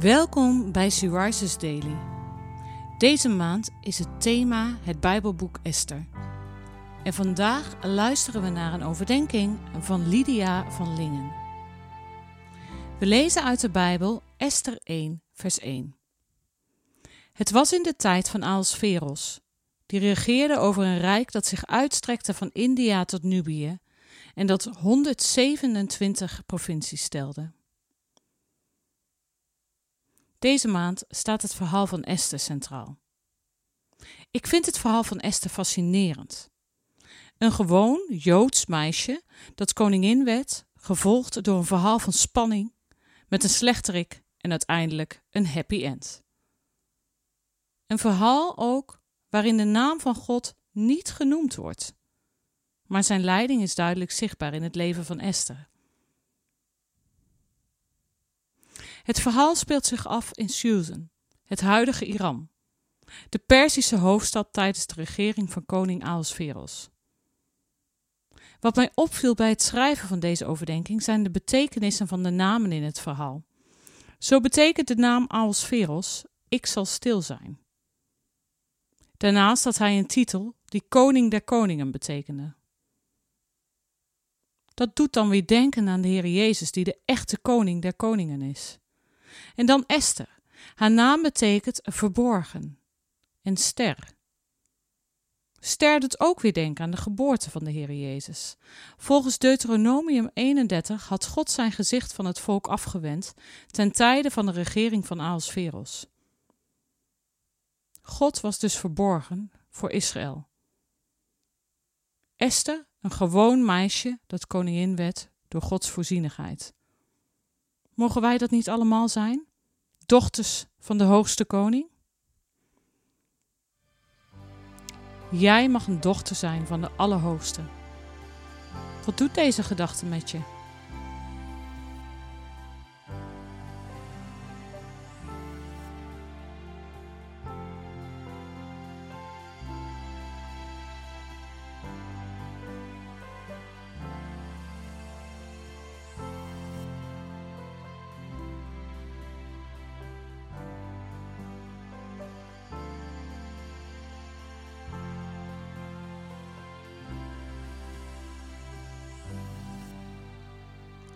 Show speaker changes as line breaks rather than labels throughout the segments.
Welkom bij Syriza's Daily. Deze maand is het thema het Bijbelboek Esther. En vandaag luisteren we naar een overdenking van Lydia van Lingen. We lezen uit de Bijbel Esther 1, vers 1. Het was in de tijd van Ahasveros, die regeerde over een rijk dat zich uitstrekte van India tot Nubië en dat 127 provincies stelde. Deze maand staat het verhaal van Esther centraal. Ik vind het verhaal van Esther fascinerend. Een gewoon Joods meisje dat koningin werd, gevolgd door een verhaal van spanning, met een slechterik en uiteindelijk een happy end. Een verhaal ook waarin de naam van God niet genoemd wordt, maar zijn leiding is duidelijk zichtbaar in het leven van Esther. Het verhaal speelt zich af in Susan, het huidige Iran, de Perzische hoofdstad tijdens de regering van koning Ahasveros. Wat mij opviel bij het schrijven van deze overdenking zijn de betekenissen van de namen in het verhaal. Zo betekent de naam Ahasveros: Ik zal stil zijn. Daarnaast had hij een titel die Koning der Koningen betekende. Dat doet dan weer denken aan de Heer Jezus, die de echte Koning der Koningen is. En dan Esther. Haar naam betekent verborgen. En ster. Ster doet ook weer denken aan de geboorte van de Heer Jezus. Volgens Deuteronomium 31 had God zijn gezicht van het volk afgewend ten tijde van de regering van Ahasveros. God was dus verborgen voor Israël. Esther, een gewoon meisje dat koningin werd door Gods voorzienigheid. Mogen wij dat niet allemaal zijn? Dochters van de hoogste koning? Jij mag een dochter zijn van de Allerhoogste. Wat doet deze gedachte met je?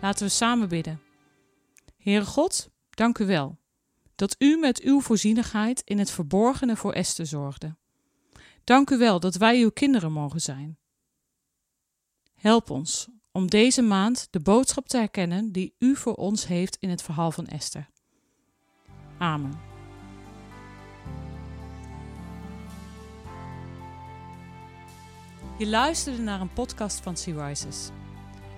Laten we samen bidden. Heere God, dank u wel dat u met uw voorzienigheid in het verborgene voor Esther zorgde. Dank u wel dat wij uw kinderen mogen zijn. Help ons om deze maand de boodschap te herkennen die u voor ons heeft in het verhaal van Esther. Amen. Je luisterde naar een podcast van Sea Rises.